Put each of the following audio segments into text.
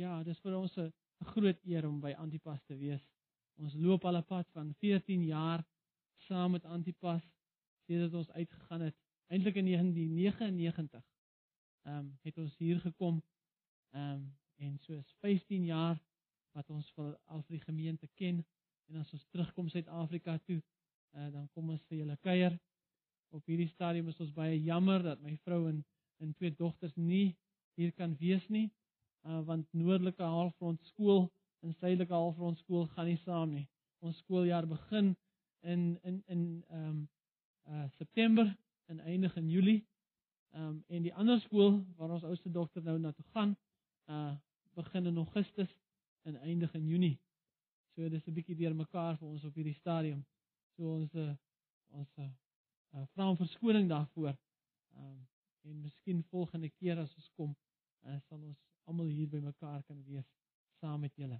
Ja, dis vir ons 'n groot eer om by Antipas te wees. Ons loop al 'n pad van 14 jaar saam met Antipas sedert ons uitgegaan het. Eintlik in 1999. Ehm um, het ons hier gekom. Ehm um, en soos 15 jaar wat ons vir al vir die gemeente ken en as ons terugkom Suid-Afrika toe, uh, dan kom ons vir julle kuier. Op hierdie stadium is ons baie jammer dat my vrou en en twee dogters nie hier kan wees nie uh, want noordelike halfrond skool en suidelike halfrond skool gaan nie saam nie. Ons skooljaar begin in in in ehm um, uh September en eindig in Julie. Ehm um, en die ander skool waar ons oudste dogter nou na toe gaan, uh begin in Augustus en eindig in Junie. So dis 'n bietjie deurmekaar vir ons op hierdie stadium. So ons uh, ons uh, uh vra om verskoning daarvoor. Ehm um, en miskien volgende keer as ons kom, uh, sal ons almal hier by mekaar kan wees saam met julle.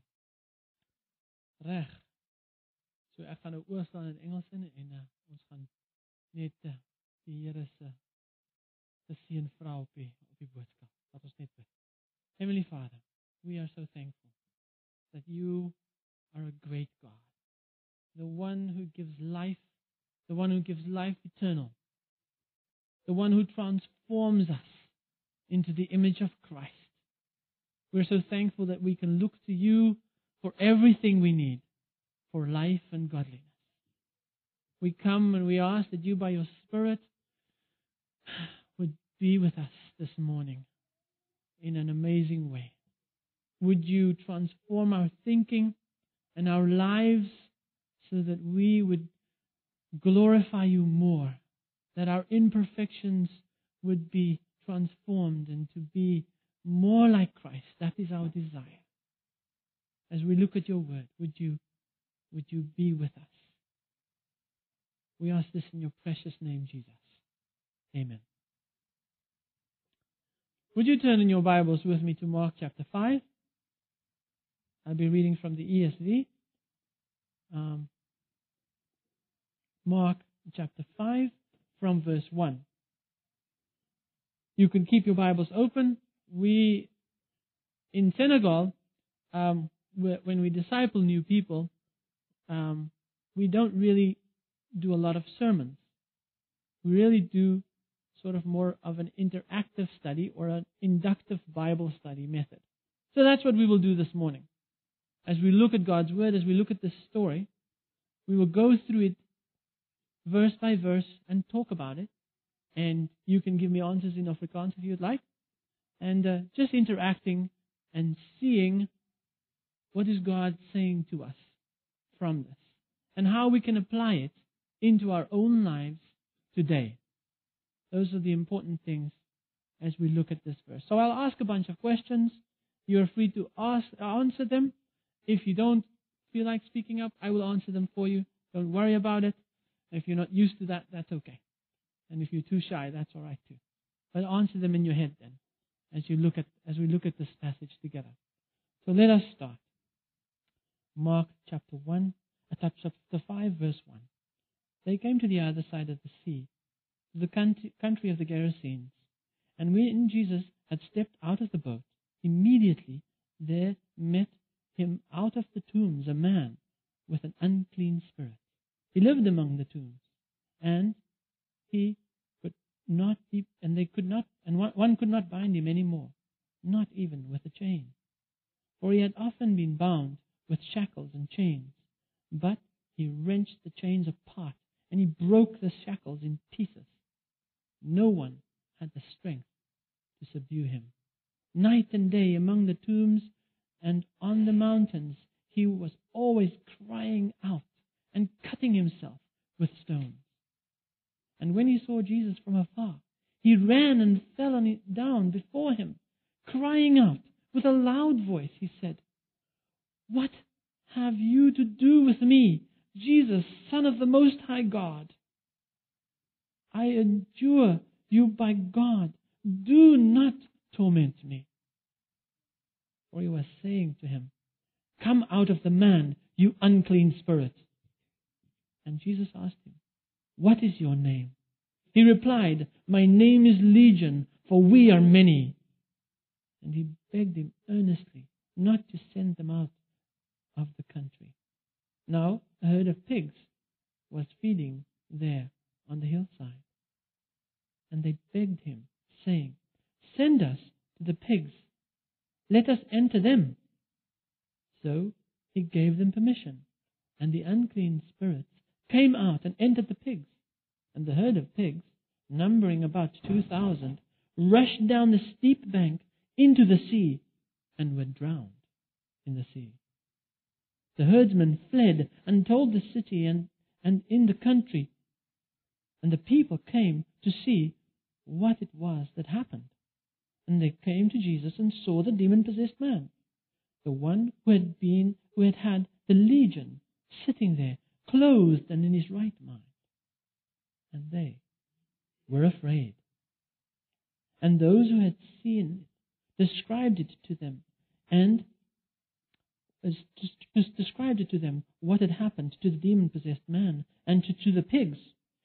Reg. So ek gaan nou oorstaan in Engels in en uh, ons gaan net uh, die Here se seën vra op die op die boodskap. Laat ons net bid. Heavenly Father, we are so thankful that you are a great God. The one who gives life, the one who gives life eternal. The one who transforms us into the image of Christ. We're so thankful that we can look to you for everything we need for life and godliness. We come and we ask that you, by your Spirit, would be with us this morning in an amazing way. Would you transform our thinking and our lives so that we would glorify you more, that our imperfections would be transformed and to be more like Christ. That is our desire. As we look at your word, would you, would you be with us? We ask this in your precious name, Jesus. Amen. Would you turn in your Bibles with me to Mark chapter 5? I'll be reading from the ESV. Um, Mark chapter 5 from verse 1. You can keep your Bibles open we in Senegal, um, when we disciple new people, um, we don't really do a lot of sermons. We really do sort of more of an interactive study or an inductive Bible study method. So that's what we will do this morning. As we look at God's Word, as we look at this story, we will go through it verse by verse and talk about it. And you can give me answers in Afrikaans if you'd like and uh, just interacting and seeing what is God saying to us from this and how we can apply it into our own lives today. Those are the important things as we look at this verse. So I'll ask a bunch of questions. You're free to ask, answer them. If you don't feel like speaking up, I will answer them for you. Don't worry about it. If you're not used to that, that's okay. And if you're too shy, that's all right too. But answer them in your head then as you look at as we look at this passage together. So let us start. Mark chapter one, uh, chapter five, verse one. They came to the other side of the sea, to the country, country of the Gerasenes, and when Jesus had stepped out of the boat, immediately there met him out of the tombs a man with an unclean spirit. He lived among the tombs, and he not be, and they could not, and one, one could not bind him any more, not even with a chain. For he had often been bound with shackles and chains, but he wrenched the chains apart, and he broke the shackles in pieces. No one had the strength to subdue him. Night and day among the tombs and on the mountains, he was always crying out and cutting himself with stones. And when he saw Jesus from afar, he ran and fell on down before him, crying out with a loud voice. He said, What have you to do with me, Jesus, Son of the Most High God? I adjure you by God, do not torment me. For he was saying to him, Come out of the man, you unclean spirit. And Jesus asked him, what is your name? He replied, My name is Legion, for we are many. And he begged him earnestly not to send them out of the country. Now, a herd of pigs was feeding there on the hillside. And they begged him, saying, Send us to the pigs. Let us enter them. So he gave them permission, and the unclean spirits came out and entered the pigs. And the herd of pigs, numbering about two thousand, rushed down the steep bank into the sea and were drowned in the sea. The herdsmen fled and told the city and, and in the country, and the people came to see what it was that happened. And they came to Jesus and saw the demon possessed man, the one who had been who had had the legion sitting there, clothed and in his right mind. And they were afraid. And those who had seen it described it to them and described it to them what had happened to the demon possessed man and to, to the pigs.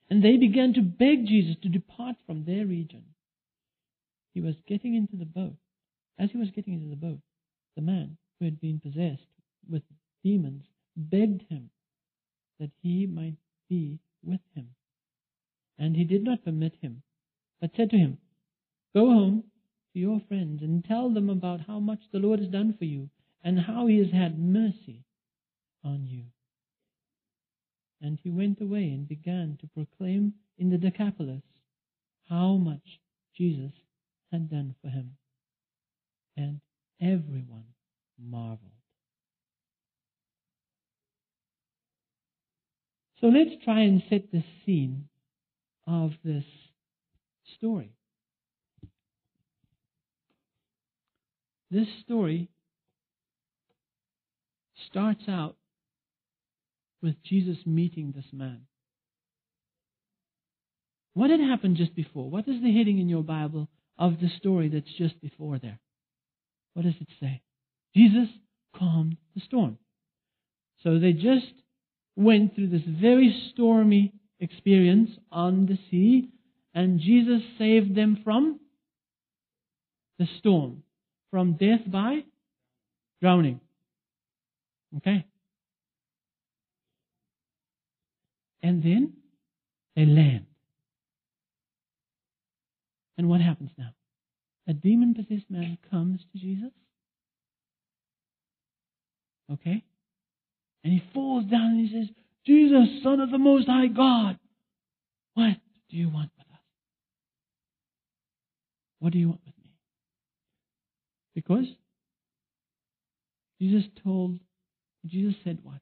And they began to beg Jesus to depart from their region. He was getting into the boat. As he was getting into the boat, the man who had been possessed with demons begged him that he might be with him. And he did not permit him, but said to him, Go home to your friends and tell them about how much the Lord has done for you and how he has had mercy on you. And he went away and began to proclaim in the Decapolis how much Jesus had done for him. And everyone marveled. So let's try and set the scene of this story. This story starts out with Jesus meeting this man. What had happened just before? What is the heading in your Bible of the story that's just before there? What does it say? Jesus calmed the storm. So they just went through this very stormy experience on the sea, and Jesus saved them from the storm, from death by drowning. Okay? And then they land. And what happens now? A demon possessed man comes to Jesus. Okay? And he falls down and he says, Jesus, Son of the Most High God, what do you want with us? What do you want with me? Because Jesus told, Jesus said what?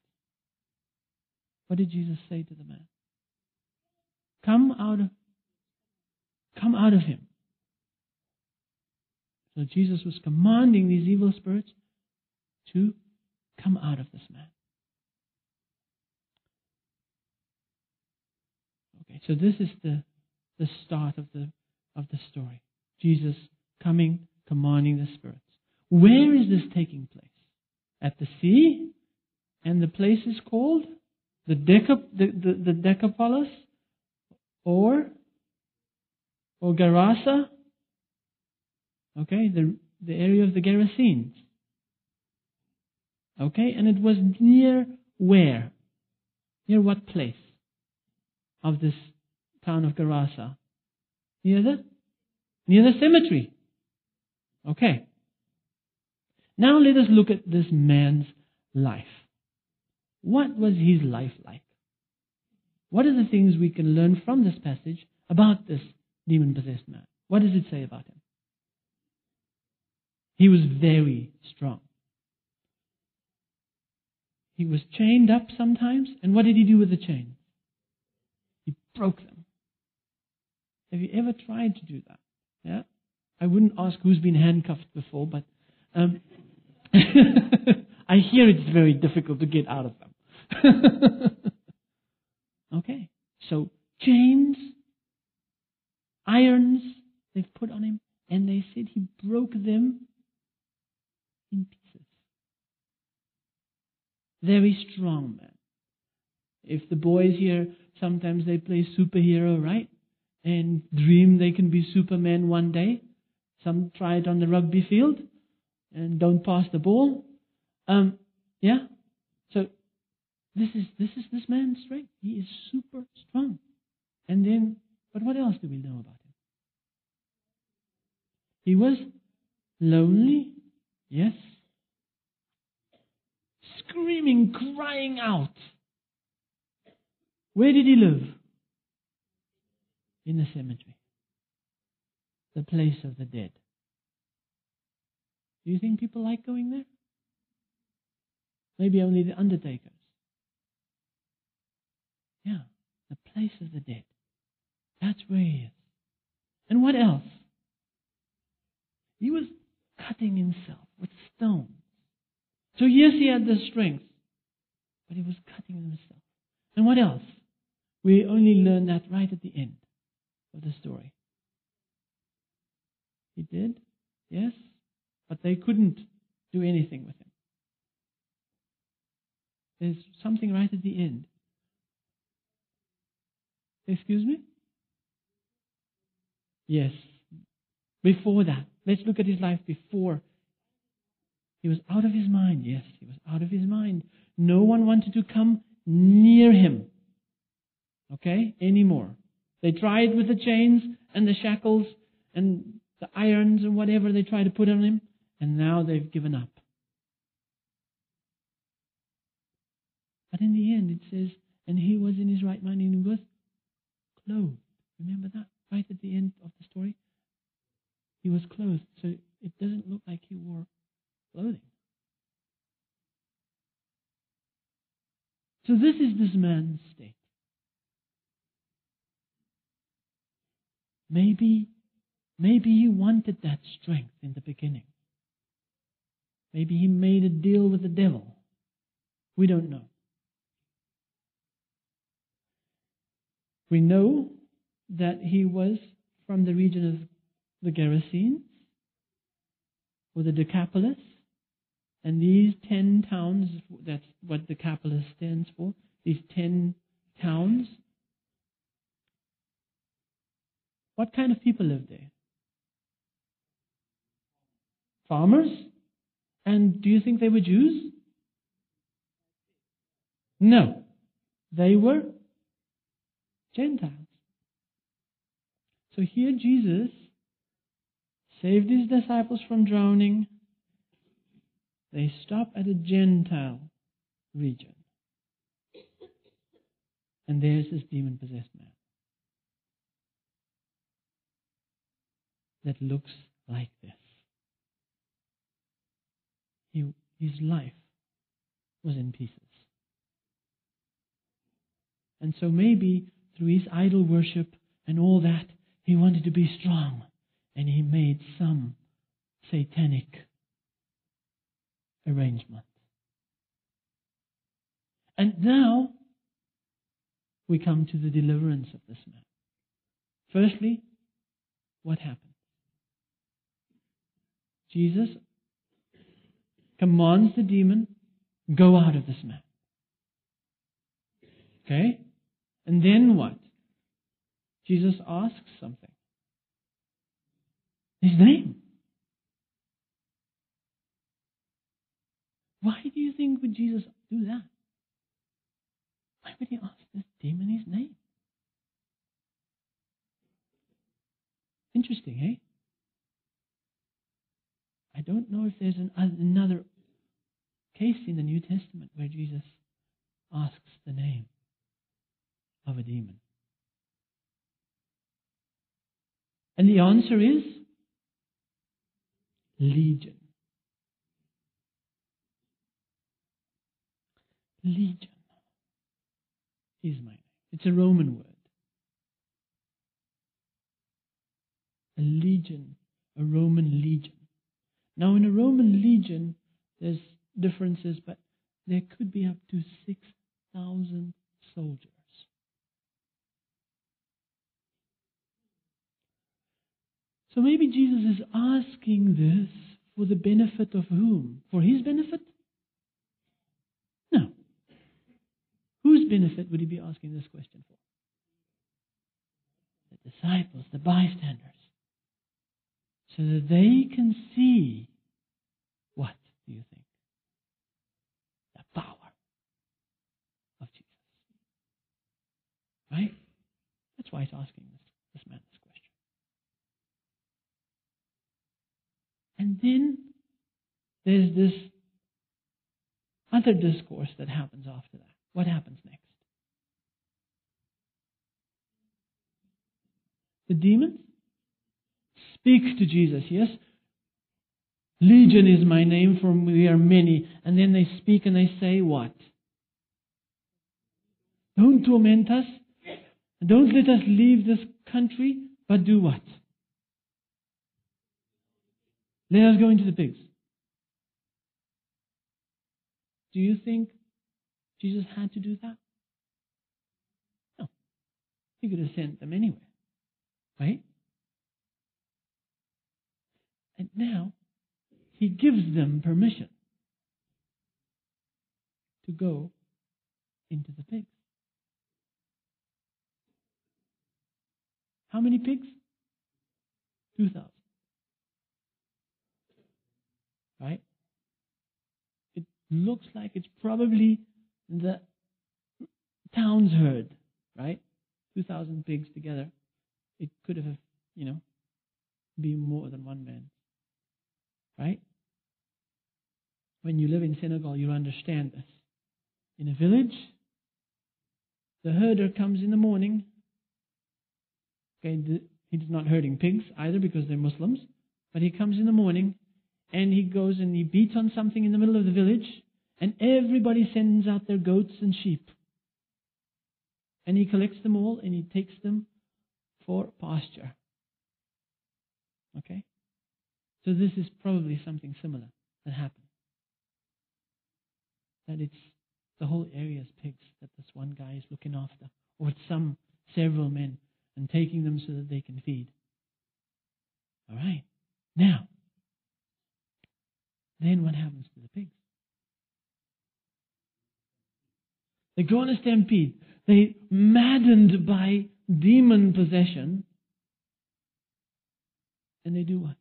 What did Jesus say to the man? Come out of, come out of him. So Jesus was commanding these evil spirits to come out of this man. Okay, so this is the, the start of the, of the story. Jesus coming, commanding the spirits. Where is this taking place? At the sea? And the place is called the, the, the, the Decapolis? Or, or Gerasa? Okay, the, the area of the Gerasenes. Okay, and it was near where? Near what place of this town of Gerasa? Near the near the cemetery. Okay. Now let us look at this man's life. What was his life like? What are the things we can learn from this passage about this demon possessed man? What does it say about him? He was very strong. He was chained up sometimes, and what did he do with the chain? He broke them. Have you ever tried to do that? Yeah? I wouldn't ask who's been handcuffed before, but um, I hear it's very difficult to get out of them. okay, so chains, irons they've put on him, and they said he broke them in pieces. Very strong man. If the boys here, sometimes they play superhero, right? And dream they can be Superman one day. Some try it on the rugby field and don't pass the ball. Um, yeah. So this is this is this man's strength. He is super strong. And then, but what else do we know about him? He was lonely, Yes? Screaming, crying out. Where did he live? In the cemetery. The place of the dead. Do you think people like going there? Maybe only the undertakers. Yeah, the place of the dead. That's where he is. And what else? He was cutting himself with stones. So, yes, he had the strength, but he was cutting himself. And what else? We only learn that right at the end of the story. He did, yes, but they couldn't do anything with him. There's something right at the end. Excuse me? Yes. Before that, let's look at his life before. He was out of his mind. Yes, he was out of his mind. No one wanted to come near him. Okay? Anymore. They tried with the chains and the shackles and the irons and whatever they tried to put on him, and now they've given up. But in the end, it says, and he was in his right mind and he was clothed. Remember that? Right at the end of the story? He was clothed, so it doesn't look like he wore clothing. So this is this man's state. Maybe, maybe he wanted that strength in the beginning. Maybe he made a deal with the devil. We don't know. We know that he was from the region of the Gerasenes or the Decapolis. And these ten towns, that's what the Decapolis stands for, these ten towns. What kind of people lived there? Farmers? And do you think they were Jews? No. They were Gentiles. So here Jesus saved his disciples from drowning. They stop at a Gentile region. And there's this demon possessed man that looks like this. He, his life was in pieces. And so maybe through his idol worship and all that, he wanted to be strong. And he made some satanic arrangement. And now we come to the deliverance of this man. Firstly, what happened? Jesus commands the demon, go out of this man. Okay? And then what? Jesus asks something. His name. Why do you think would Jesus do that? Why would he ask this demon his name? Interesting, eh? I don't know if there's an, another case in the New Testament where Jesus asks the name of a demon. And the answer is legion. Legion is my name. It's a Roman word. A legion, a Roman legion. Now, in a Roman legion, there's differences, but there could be up to 6,000 soldiers. So maybe Jesus is asking this for the benefit of whom? For his benefit? No. Whose benefit would he be asking this question for? The disciples, the bystanders. So that they can see what do you think? The power of Jesus. Right? That's why he's asking this, this man this question. And then there's this other discourse that happens after that. What happens next? The demons speak to Jesus, yes? Legion is my name, for we are many. And then they speak and they say what? Don't torment us. Don't let us leave this country, but do what? Let us go into the pigs. Do you think Jesus had to do that? No. He could have sent them anywhere. Right? And now, he gives them permission to go into the pigs. How many pigs? 2,000. Right? It looks like it's probably the town's herd, right? 2,000 pigs together. It could have, you know, been more than one man. Right? When you live in Senegal, you understand this. In a village, the herder comes in the morning Okay, he's not herding pigs either because they're Muslims, but he comes in the morning and he goes and he beats on something in the middle of the village, and everybody sends out their goats and sheep. And he collects them all and he takes them for pasture. Okay? So this is probably something similar that happened. That it's the whole area's pigs that this one guy is looking after, or it's some several men and taking them so that they can feed. All right. Now, then what happens to the pigs? They go on a stampede. They, maddened by demon possession, and they do what?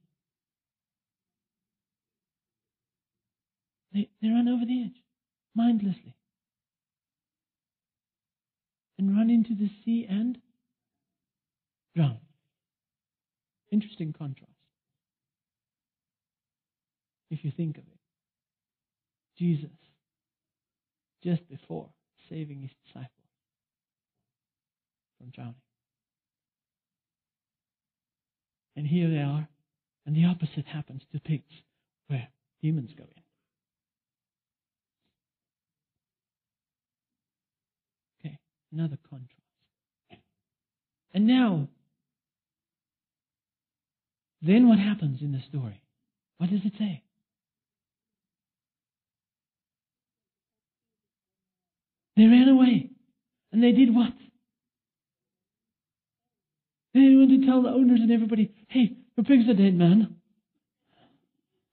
They, they run over the edge, mindlessly, and run into the sea and drown. Interesting contrast. If you think of it. Jesus, just before saving his disciples from drowning. And here they are, and the opposite happens to pigs, where demons go in. Okay, another contrast. And now, then what happens in the story? What does it say? They ran away. And they did what? They went to tell the owners and everybody, hey, your pigs are dead, man.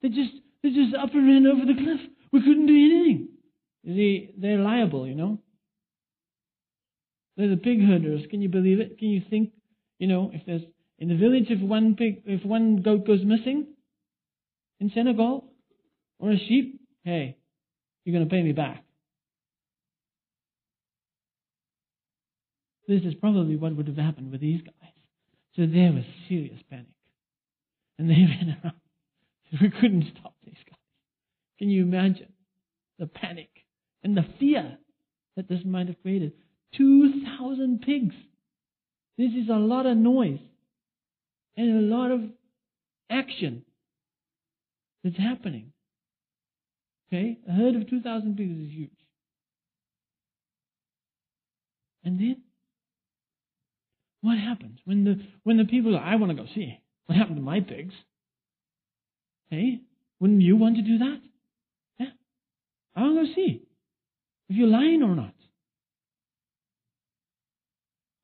They just they just up and ran over the cliff. We couldn't do anything. They they're liable, you know. They're the pig herders. Can you believe it? Can you think, you know, if there's in the village, if one pig, if one goat goes missing in Senegal, or a sheep, hey, you're going to pay me back. This is probably what would have happened with these guys. So there was serious panic. And they ran around. We couldn't stop these guys. Can you imagine the panic and the fear that this might have created? 2,000 pigs. This is a lot of noise and a lot of action that's happening. Okay? A herd of 2,000 pigs is huge. And then, what happens when the when the people are, I want to go see what happened to my pigs? Hey, wouldn't you want to do that? Yeah, I want to go see if you're lying or not.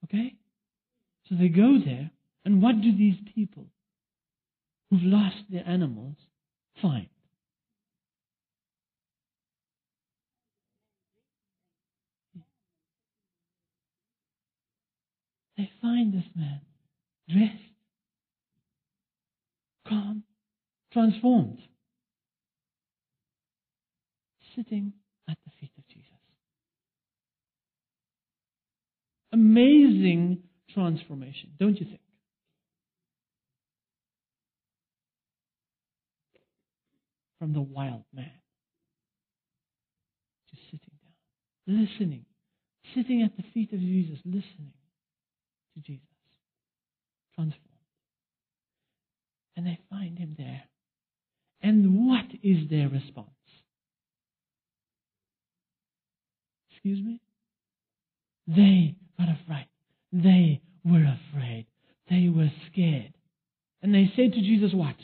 Okay, so they go there, and what do these people who've lost their animals find? They find this man dressed, calm, transformed, sitting at the feet of Jesus. Amazing transformation, don't you think? from the wild man to sitting down, listening, sitting at the feet of Jesus, listening to Jesus, transformed. And they find him there. And what is their response? Excuse me? They got afraid. They were afraid. They were scared. And they said to Jesus, What?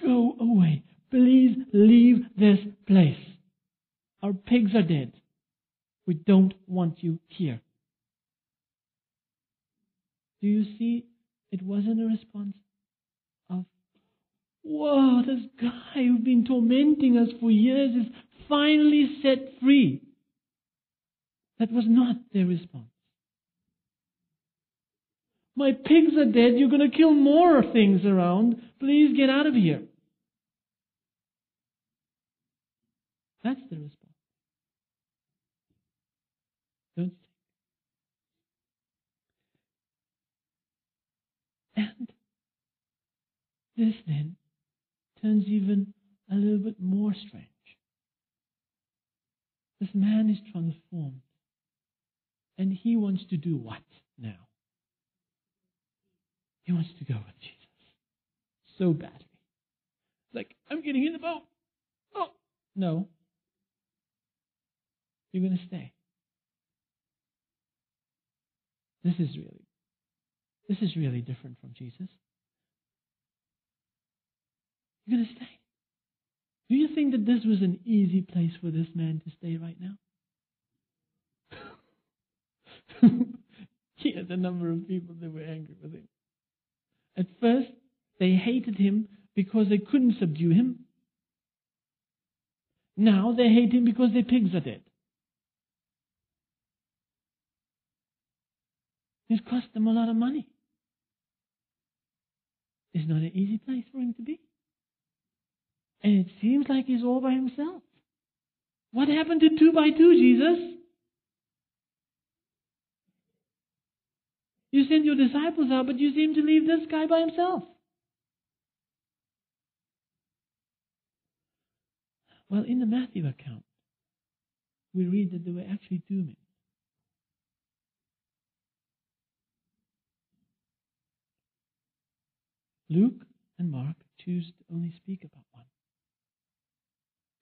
Go away. Please leave this place. Our pigs are dead. We don't want you here. Do you see? It wasn't a response of, Whoa, this guy who's been tormenting us for years is finally set free. That was not their response. My pigs are dead. You're going to kill more things around. Please get out of here. That's the response. Don't? And this then turns even a little bit more strange. This man is transformed. And he wants to do what now? He wants to go with Jesus so badly. It's Like, I'm getting in the boat. Oh, no. You're going to stay. This is really, this is really different from Jesus. You're going to stay. Do you think that this was an easy place for this man to stay right now? He had a number of people that were angry with him. At first, they hated him because they couldn't subdue him. Now they hate him because their pigs are dead. It's cost them a lot of money. It's not an easy place for him to be. And it seems like he's all by himself. What happened to two by two, Jesus? You send your disciples out, but you seem to leave this guy by himself. Well, in the Matthew account, we read that there were actually two men. Luke and Mark choose to only speak about one.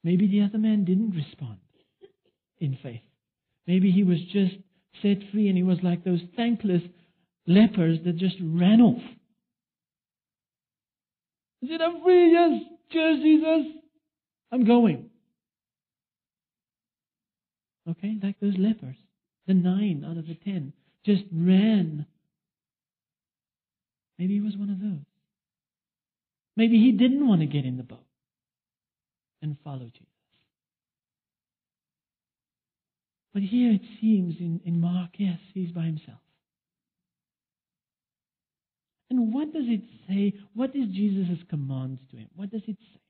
Maybe the other man didn't respond in faith. Maybe he was just set free and he was like those thankless lepers that just ran off. He said, I'm free, yes, cheers, Jesus. I'm going. Okay, like those lepers. The nine out of the ten just ran. Maybe he was one of those. Maybe he didn't want to get in the boat and follow Jesus. But here it seems in, in Mark, yes, he's by himself. And what does it say? What is Jesus' command to him? What does it say?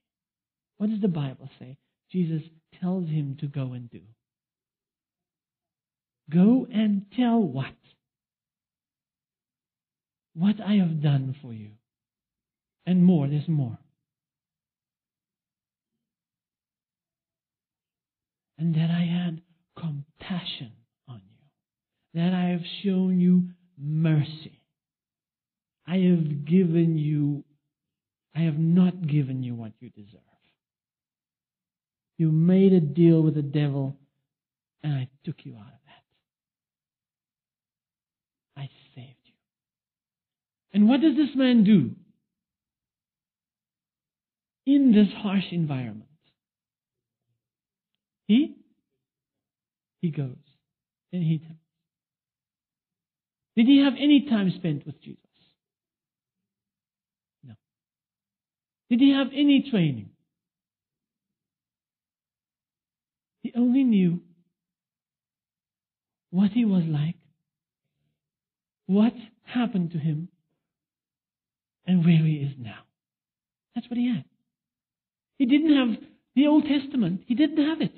What does the Bible say? Jesus tells him to go and do. Go and tell what? What I have done for you. And more, there's more. And that I had compassion on you. That I have shown you mercy. I have given you, I have not given you what you deserve. You made a deal with the devil, and I took you out of that. I saved you. And what does this man do in this harsh environment? He he goes and he tells. Did he have any time spent with Jesus? Did he have any training? He only knew what he was like, what happened to him, and where he is now. That's what he had. He didn't have the Old Testament. He didn't have it.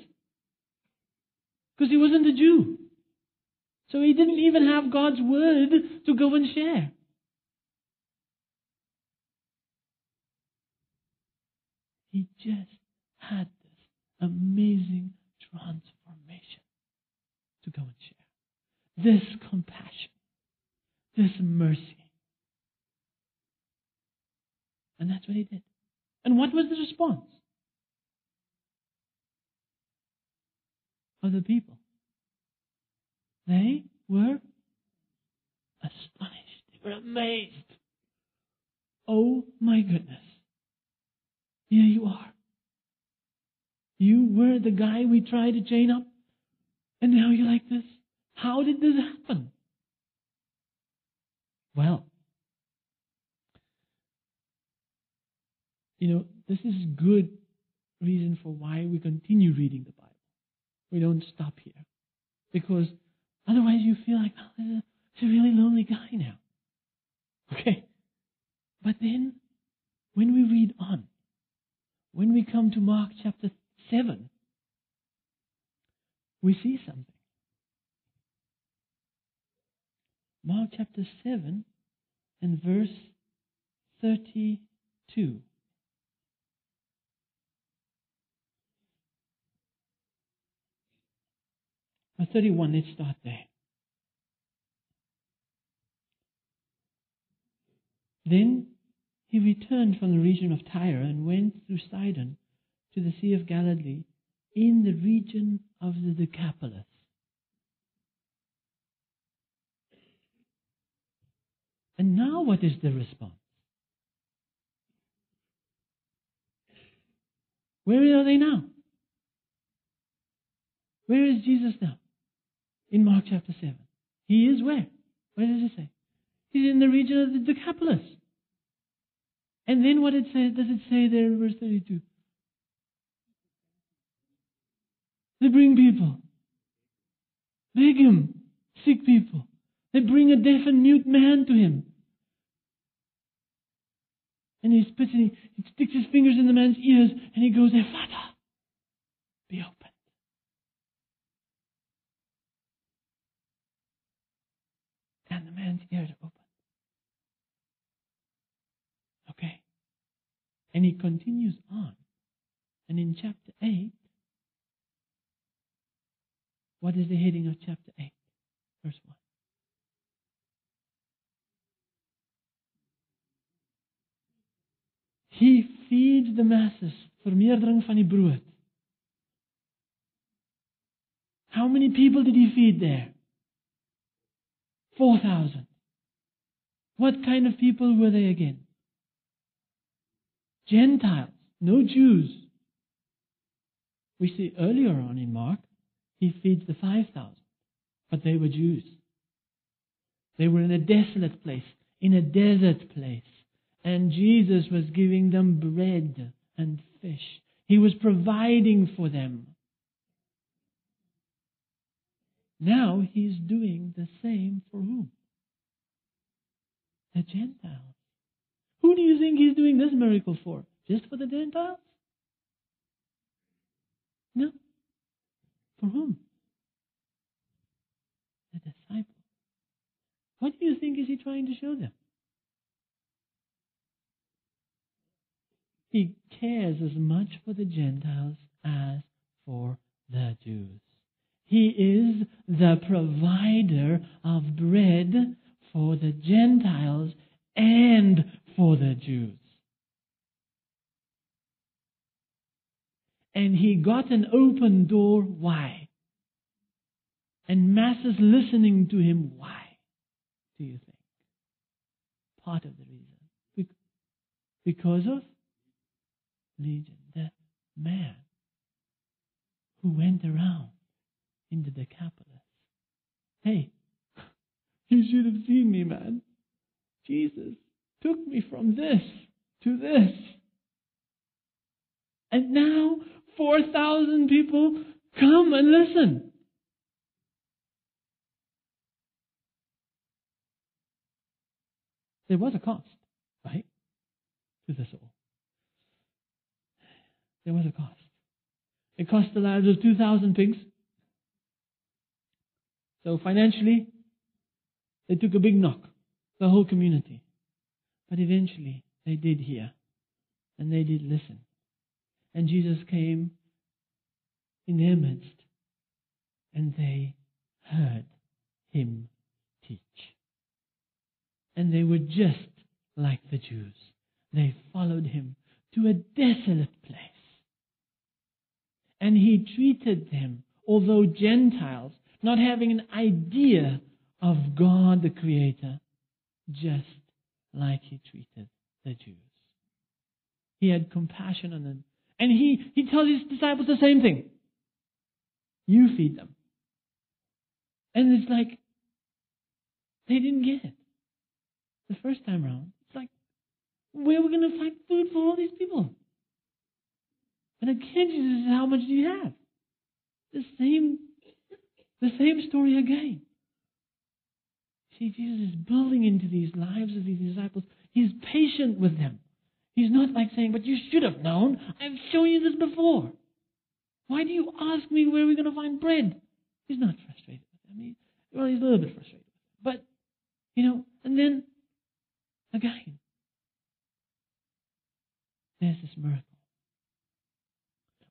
Because he wasn't a Jew. So he didn't even have God's word to go and share. He just had this amazing transformation to go and share. This compassion, this mercy. And that's what he did. And what was the response of the people? They were astonished. They were amazed. Oh my goodness. Here you are. You were the guy we tried to chain up, and now you're like this. How did this happen? Well, you know, this is good reason for why we continue reading the Bible. We don't stop here. Because otherwise you feel like, oh, it's a really lonely guy now. Okay? But then, when we read on, when we come to Mark chapter 7, we see something. Mark chapter 7 and verse 32. Or 31, let's start there. Then he returned from the region of Tyre and went through Sidon to the Sea of Galilee in the region of the Decapolis. And now what is the response? Where are they now? Where is Jesus now? In Mark chapter 7. He is where? Where does it say? He's in the region of the Decapolis. And then what it say, does it say there in verse 32? They bring people. Beg him. Sick people. They bring a deaf and mute man to him. And he spits and he, he sticks his fingers in the man's ears and he goes, Ephphatha, be opened. And the man's ears open. Okay. And he continues on. And in chapter 8, what is the heading of chapter 8? Verse 1. He feeds the masses, vermeerdering van die brood. How many people did he feed there? 4,000. What kind of people were they again? Gentiles, no Jews. We see earlier on in Mark, he feeds the 5,000, but they were Jews. They were in a desolate place, in a desert place, and Jesus was giving them bread and fish. He was providing for them. Now he's doing the same for whom? The Gentiles. Who do you think he's doing this miracle for? Just for the Gentiles? No. For whom? The disciples. What do you think is he trying to show them? He cares as much for the Gentiles as for the Jews. He is the provider of bread for the Gentiles and for the Jews. And he got an open door. Why? And masses listening to him. Why? Do you think? Part of the reason. Because of Legion, that man who went around in the Decapolis. Hey, you should have seen me, man. Jesus took me from this to this. And now 4,000 people come and listen. There was a cost, right? To this all. There was a cost. It cost the lives of 2,000 pigs. So financially, they took a big knock, the whole community. But eventually, they did hear and they did listen. And Jesus came in their midst, and they heard him teach. And they were just like the Jews. They followed him to a desolate place. And he treated them, although Gentiles, not having an idea of God the Creator, just like he treated the Jews. He had compassion on them. And he, he tells his disciples the same thing. You feed them. And it's like, they didn't get it the first time around. It's like, where are we going to find food for all these people? And again, Jesus says, how much do you have? The same, the same story again. See, Jesus is building into these lives of these disciples. He's patient with them. He's not like saying, but you should have known. I've shown you this before. Why do you ask me where we're going to find bread? He's not frustrated with them. He, well, he's a little bit frustrated. But, you know, and then, again, there's this miracle.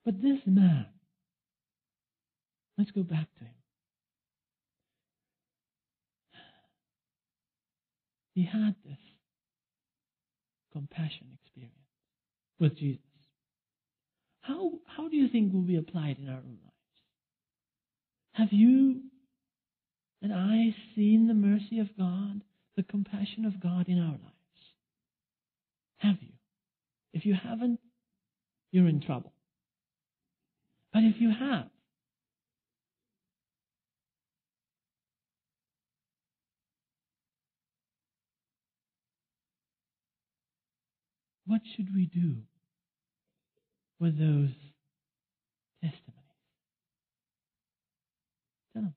But this man, let's go back to him. He had this compassion experience with Jesus. How, how do you think will be applied in our own lives? Have you and I seen the mercy of God, the compassion of God in our lives? Have you? If you haven't, you're in trouble. But if you have, what should we do with those testimonies? Tell them.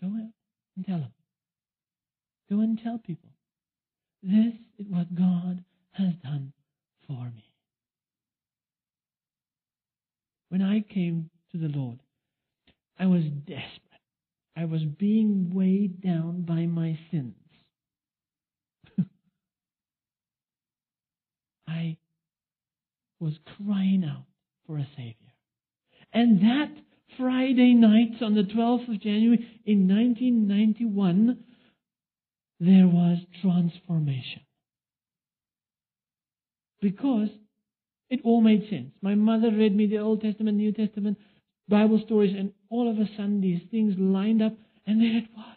Go out and tell them. Go and tell people. This is what God has done for me. When I came to the Lord, I was desperate. I was being weighed down by my sins. I was crying out for a Savior. And that Friday night on the 12th of January in 1991, there was transformation. Because it all made sense. My mother read me the Old Testament, New Testament, Bible stories, and all of a sudden these things lined up, and there it was.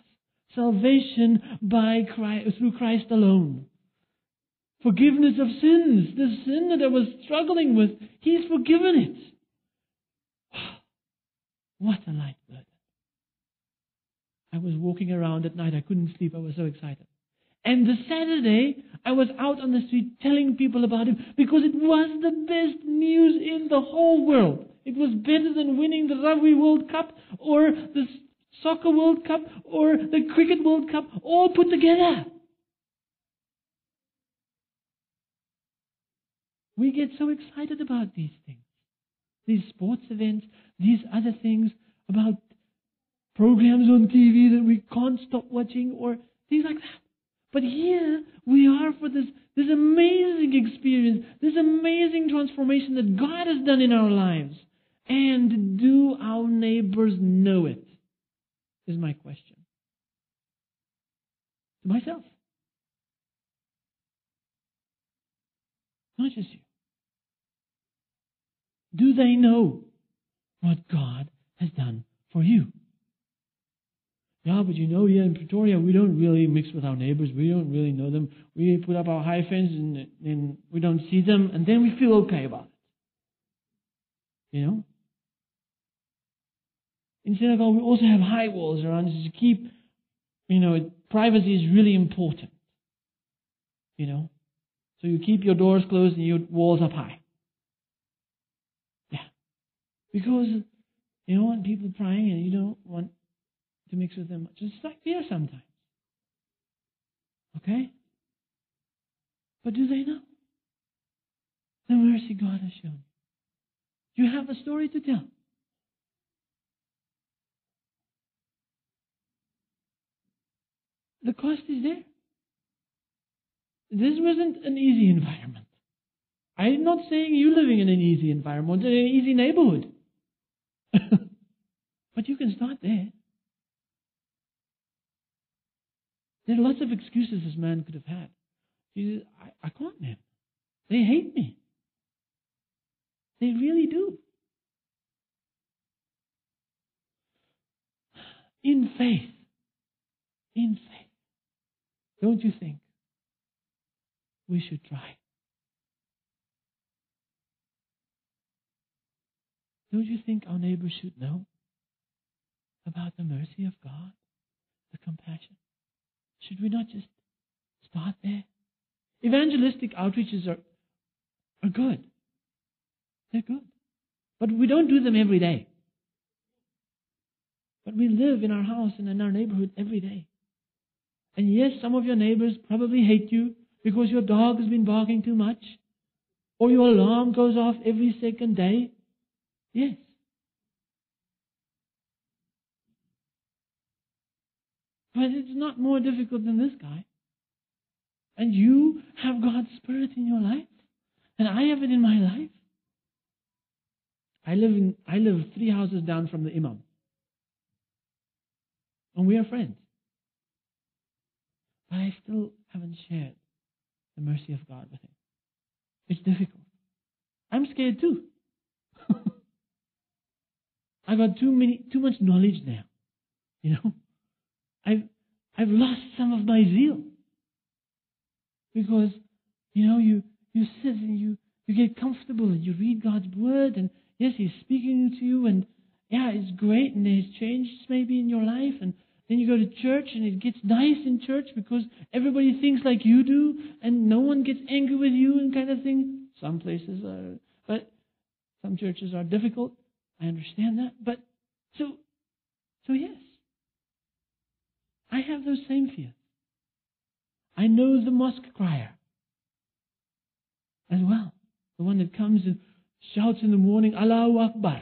Salvation by Christ, through Christ alone. Forgiveness of sins. The sin that I was struggling with, He's forgiven it. What a light burden. I was walking around at night. I couldn't sleep. I was so excited. And the Saturday, I was out on the street telling people about him because it was the best news in the whole world. It was better than winning the Rugby World Cup or the Soccer World Cup or the Cricket World Cup all put together. We get so excited about these things. These sports events, these other things about programs on TV that we can't stop watching or things like that. But here we are for this, this amazing experience, this amazing transformation that God has done in our lives. And do our neighbors know it? Is my question. To myself. Not just you. Do they know what God has done for you? Yeah, but you know, here in Pretoria, we don't really mix with our neighbors. We don't really know them. We put up our high fence and then we don't see them, and then we feel okay about it. You know? In Senegal, we also have high walls around us to keep, you know, privacy is really important. You know? So you keep your doors closed and your walls up high. Because you don't want people prying and you don't want to mix with them much. It's like fear sometimes. Okay? But do they know? The mercy God has shown. You have a story to tell. The cost is there. This wasn't an easy environment. I'm not saying you living in an easy environment, in an easy neighborhood. but you can start there. There are lots of excuses this man could have had. He says, I, I can't, man. They hate me. They really do. In faith. In faith. Don't you think we should try? Don't you think our neighbors should know about the mercy of God, the compassion? Should we not just start there? Evangelistic outreaches are, are good. They're good. But we don't do them every day. But we live in our house and in our neighborhood every day. And yes, some of your neighbors probably hate you because your dog has been barking too much, or your alarm goes off every second day. Yes. But it's not more difficult than this guy. And you have God's Spirit in your life. And I have it in my life. I live in I live three houses down from the Imam. And we are friends. But I still haven't shared the mercy of God with him. It's difficult. I'm scared too. I got too many too much knowledge now. You know? I've I've lost some of my zeal. Because, you know, you, you sit and you, you get comfortable and you read God's word and yes, He's speaking to you and yeah, it's great and there's changes maybe in your life and then you go to church and it gets nice in church because everybody thinks like you do and no one gets angry with you and kind of thing. Some places are, but some churches are difficult. I understand that. But so, so yes, I have those same fears. I know the mosque crier as well. The one that comes and shouts in the morning, Allahu Akbar.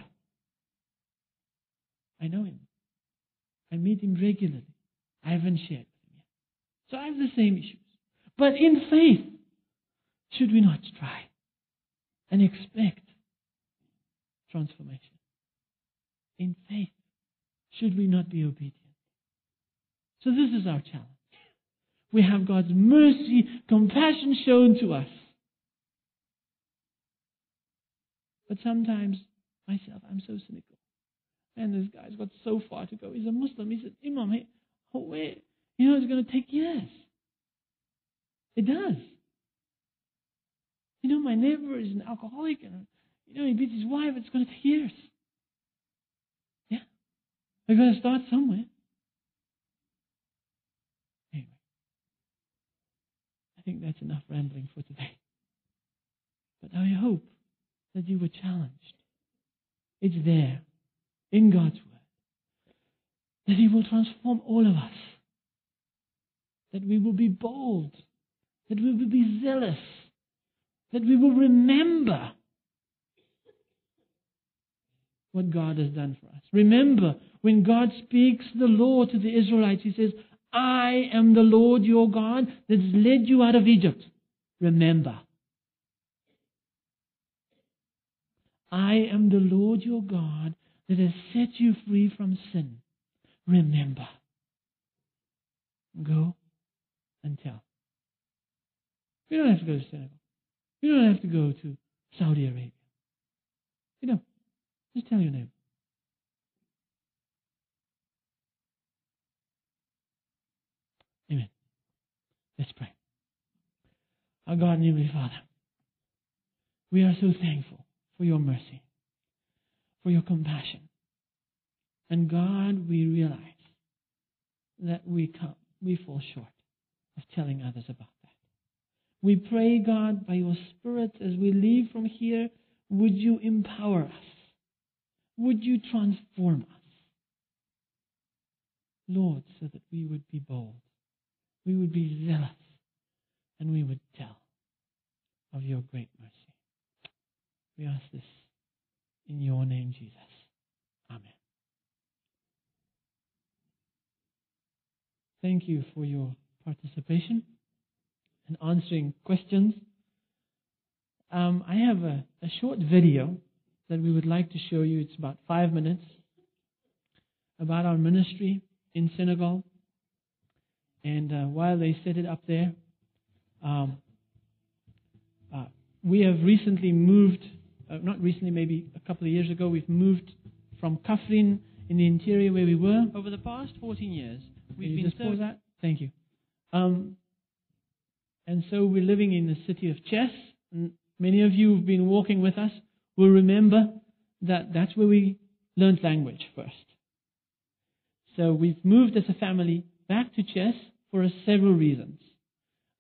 I know him. I meet him regularly. I haven't shared with him yet. So I have the same issues. But in faith, should we not try and expect transformation? In faith, should we not be obedient? So this is our challenge. We have God's mercy, compassion shown to us. But sometimes, myself, I'm so cynical. And this guy's got so far to go. He's a Muslim. He's an Imam. He, oh, where? You know, it's going to take years. It does. You know, my neighbor is an alcoholic and, you know, he beats his wife. It's going to take years. We're going to start somewhere. Anyway, I think that's enough rambling for today. But I hope that you were challenged. It's there in God's Word that He will transform all of us, that we will be bold, that we will be zealous, that we will remember what God has done for us. Remember, when God speaks the law to the Israelites, He says, I am the Lord your God that has led you out of Egypt. Remember. I am the Lord your God that has set you free from sin. Remember. Go and tell. You don't have to go to Senegal. You don't have to go to Saudi Arabia. Just tell your name. Amen. Let's pray. Our God and Heavenly Father, we are so thankful for your mercy, for your compassion. And God, we realize that we come, we fall short of telling others about that. We pray, God, by your Spirit, as we leave from here, would you empower us? Would you transform us? Lord, so that we would be bold we would be zealous and we would tell of your great mercy. We ask this in your name, Jesus. Amen. Thank you for your participation and answering questions. um, I have a, a short video that we would like to show you. It's about five minutes about our ministry in Senegal. And uh, while they set it up there, um, uh, we have recently moved, uh, not recently, maybe a couple of years ago, we've moved from Kaffrine in the interior where we were. Over the past 14 years, we've been just pause that? Thank you. Um, and so we're living in the city of Thiès. And many of you who've been walking with us will remember that that's where we learned language first. So we've moved as a family back to Thiès for several reasons.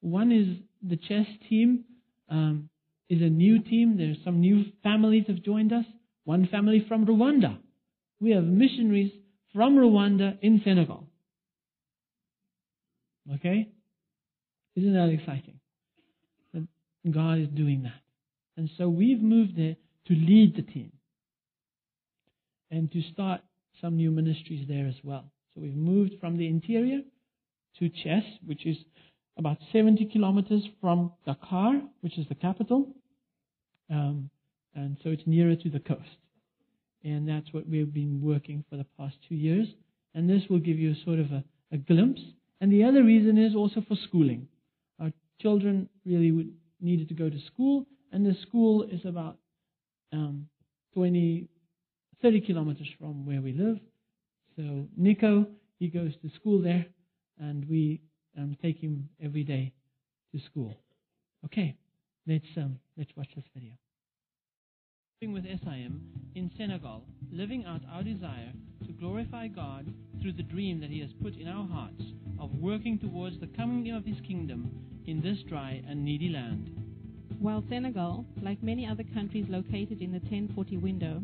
One is the Thiès team um, is a new team. There's some new families have joined us. One family from Rwanda. We have missionaries from Rwanda in Senegal. Okay? Isn't that exciting? God is doing that. And so we've moved there to lead the team and to start some new ministries there as well. So we've moved from the interior to Thiès, which is about 70 kilometers from Dakar, which is the capital. Um, and so it's nearer to the coast. And that's what we've been working for the past two years. And this will give you sort of a, a glimpse. And the other reason is also for schooling. Our children really would, needed to go to school, and the school is about um, 20, 30 kilometers from where we live. So Nico, he goes to school there, and we um, take him every day to school. Okay, let's um, let's watch this video. Living with SIM in Senegal, living out our desire to glorify God through the dream that He has put in our hearts of working towards the coming of His kingdom in this dry and needy land. While Senegal, like many other countries located in the 1040 window,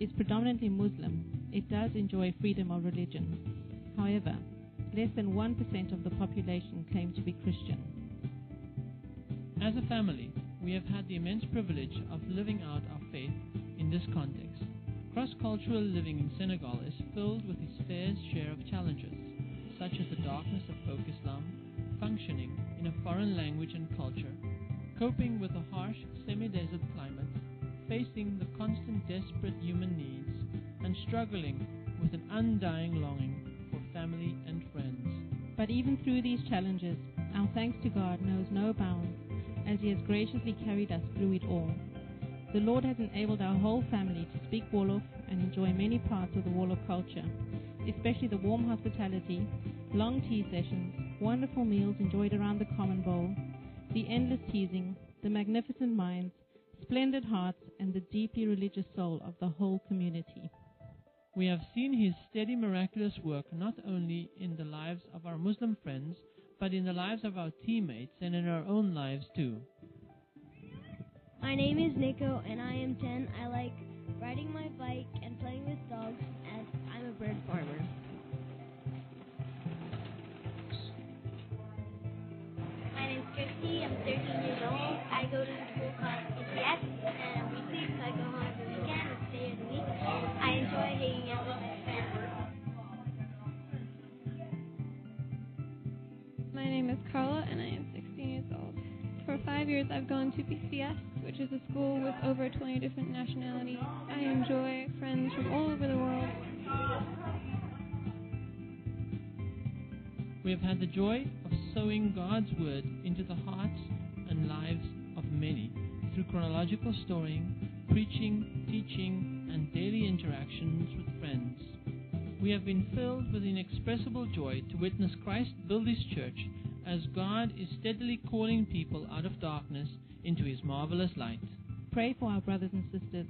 is predominantly Muslim, it does enjoy freedom of religion. However, less than 1% of the population claim to be Christian. As a family, we have had the immense privilege of living out our faith in this context. Cross cultural living in Senegal is filled with its fair share of challenges, such as the darkness of folk Islam, functioning in a foreign language and culture, coping with a harsh semi desert climate, facing the constant desperate human needs, and struggling with an undying longing for family and friends. But even through these challenges, our thanks to God knows no bounds, as He has graciously carried us through it all. The Lord has enabled our whole family to speak Wolof and enjoy many parts of the Wolof culture, especially the warm hospitality, long tea sessions, wonderful meals enjoyed around the common bowl, the endless teasing, the magnificent minds, splendid hearts, and the deeply religious soul of the whole community. We have seen his steady, miraculous work not only in the lives of our Muslim friends, but in the lives of our teammates and in our own lives too. My name is Nico and I am 10. I like riding my bike and playing with dogs and I'm a bird farmer. Christy. I'm 13 years old. I go to school called ECS and I'm weekly so I go home every weekend and stay here the week. I enjoy hanging out with my friends. My name is Carla and I am 16 years old. For five years, I've gone to BCS, which is a school with over 20 different nationalities. I enjoy friends from all over the world. We have had the joy of sowing God's word into the hearts and lives of many through chronological storying, preaching, teaching, and daily interactions with friends. We have been filled with inexpressible joy to witness Christ build his church as God is steadily calling people out of darkness into his marvelous light. Pray for our brothers and sisters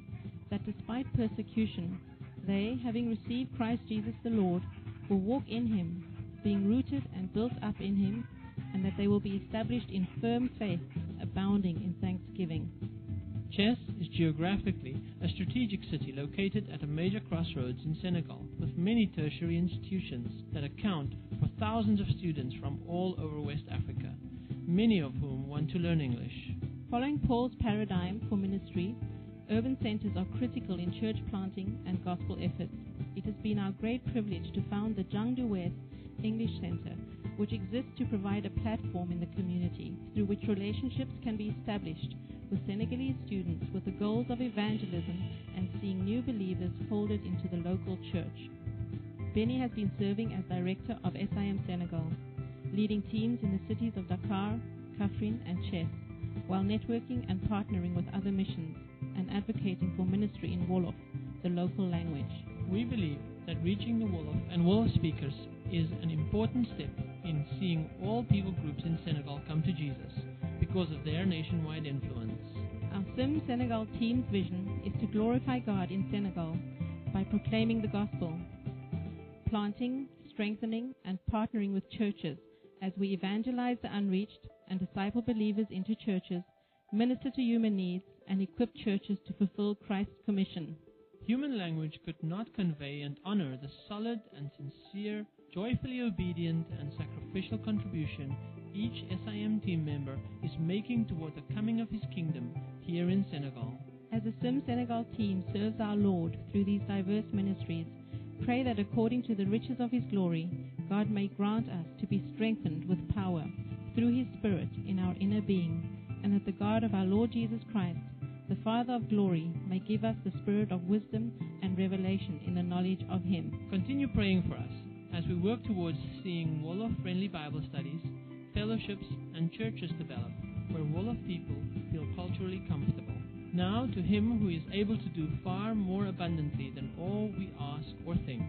that despite persecution, they, having received Christ Jesus the Lord, will walk in him, being rooted and built up in him, and that they will be established in firm faith, abounding in thanksgiving. Thiès is geographically a strategic city located at a major crossroads in Senegal, with many tertiary institutions that account for thousands of students from all over West Africa, many of whom want to learn English. Following Paul's paradigm for ministry, urban centers are critical in church planting and gospel efforts. It has been our great privilege to found the Jangdu West English Center, which exists to provide a platform in the community through which relationships can be established with Senegalese students with the goals of evangelism and seeing new believers folded into the local church. Benny has been serving as director of SIM Senegal, leading teams in the cities of Dakar, Kaffrine, and Thiès, while networking and partnering with other missions and advocating for ministry in Wolof, the local language. We believe that reaching the Wolof and Wolof speakers is an important step in seeing all people groups in Senegal come to Jesus because of their nationwide influence. Our Sim Senegal team's vision is to glorify God in Senegal by proclaiming the gospel, planting, strengthening, and partnering with churches as we evangelize the unreached and disciple believers into churches, minister to human needs, and equip churches to fulfill Christ's commission. Human language could not convey and honor the solid and sincere, joyfully obedient, and sacrificial contribution each SIM team member is making toward the coming of his kingdom here in Senegal. As the Sim Senegal team serves our Lord through these diverse ministries, pray that according to the riches of his glory, God may grant us to be strengthened with power through his Spirit in our inner being, and that the God of our Lord Jesus Christ, the Father of glory, may give us the spirit of wisdom and revelation in the knowledge of him. Continue praying for us as we work towards seeing Wolof friendly Bible studies, fellowships, and churches develop where Wolof people feel culturally comfortable. Now to him who is able to do far more abundantly than all we ask or think,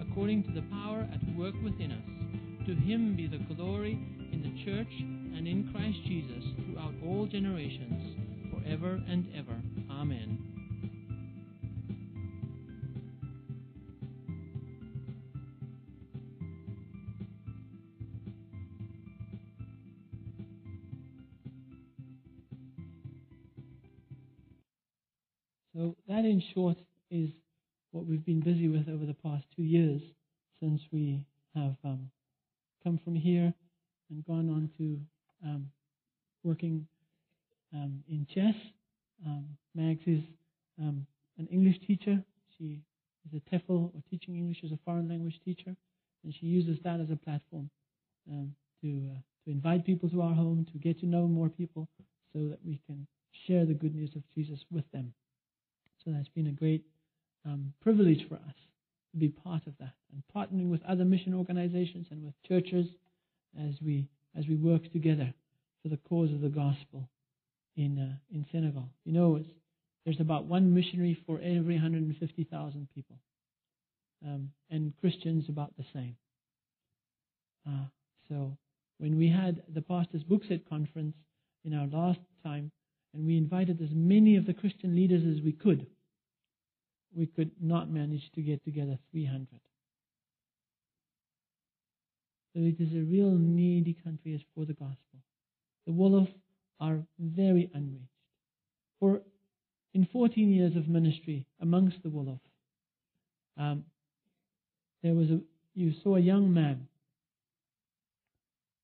according to the power at work within us, to him be the glory in the church and in Christ Jesus throughout all generations, forever and ever. Amen. We've been busy with over the past two years since we have um, come from here and gone on to um, working um, in Thiès. Um, Mags is um, an English teacher. She is a TEFL or teaching English as a foreign language teacher, and she uses that as a platform um, to uh, to invite people to our home, to get to know more people, so that we can share the good news of Jesus with them. So that's been a great um, privilege for us to be part of that and partnering with other mission organizations and with churches as we as we work together for the cause of the gospel in uh, in Senegal. You know, there's about one missionary for every 150,000 people, um, and Christians about the same. Uh, so when we had the pastors' bookset conference in our last time, and we invited as many of the Christian leaders as we could, we could not manage to get together 300. So it is a real needy country as for the gospel. The Wolof are very unreached. For in 14 years of ministry amongst the Wolof, um, there was a you saw a young man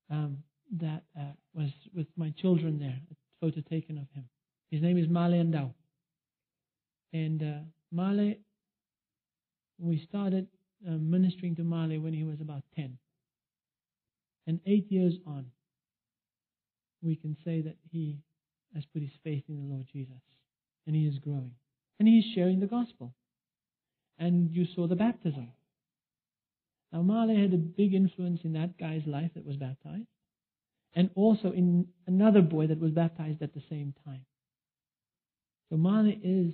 um, that uh, was with my children there, a photo taken of him. His name is Male Ndao. And uh, Male, we started uh, ministering to Male when he was about 10. And eight years on, we can say that he has put his faith in the Lord Jesus. And he is growing. And he is sharing the gospel. And you saw the baptism. Now, Male had a big influence in that guy's life that was baptized, and also in another boy that was baptized at the same time. So, Male is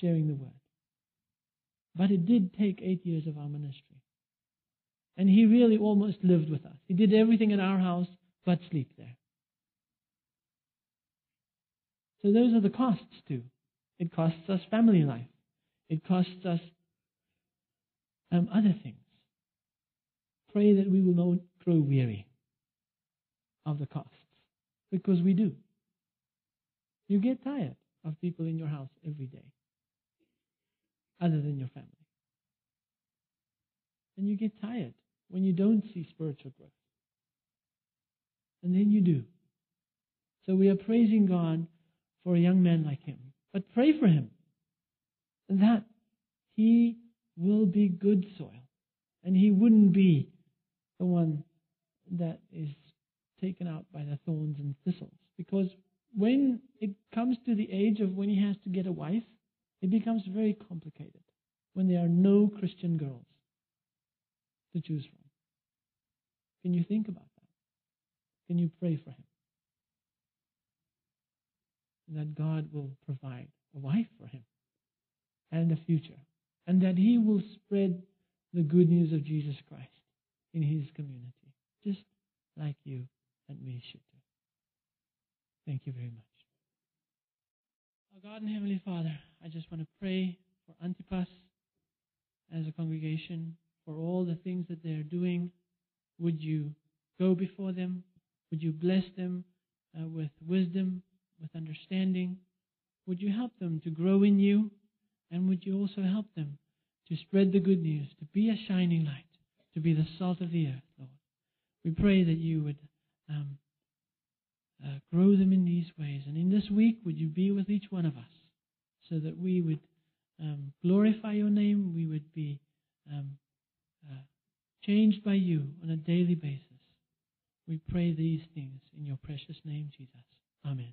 sharing the word. But it did take eight years of our ministry. And he really almost lived with us. He did everything in our house but sleep there. So those are the costs too. It costs us family life. It costs us um, other things. Pray that we will not grow weary of the costs, because we do. You get tired of people in your house every day, other than your family. And you get tired when you don't see spiritual growth. And then you do. So we are praising God for a young man like him. But pray for him that he will be good soil. And he wouldn't be the one that is taken out by the thorns and thistles. Because when it comes to the age of when he has to get a wife, it becomes very complicated when there are no Christian girls to choose from. Can you think about that? Can you pray for him? That God will provide a wife for him and a future, and that he will spread the good news of Jesus Christ in his community, just like you and me should do. Thank you very much. God and Heavenly Father, I just want to pray for Antipas as a congregation, for all the things that they're doing. Would you go before them? Would you bless them uh, with wisdom, with understanding? Would you help them to grow in you? And would you also help them to spread the good news, to be a shining light, to be the salt of the earth, Lord? We pray that you would um, uh, grow them in these ways. And in this week, would you be with each one of us so that we would um, glorify your name, we would be um, uh, changed by you on a daily basis. We pray these things in your precious name, Jesus. Amen.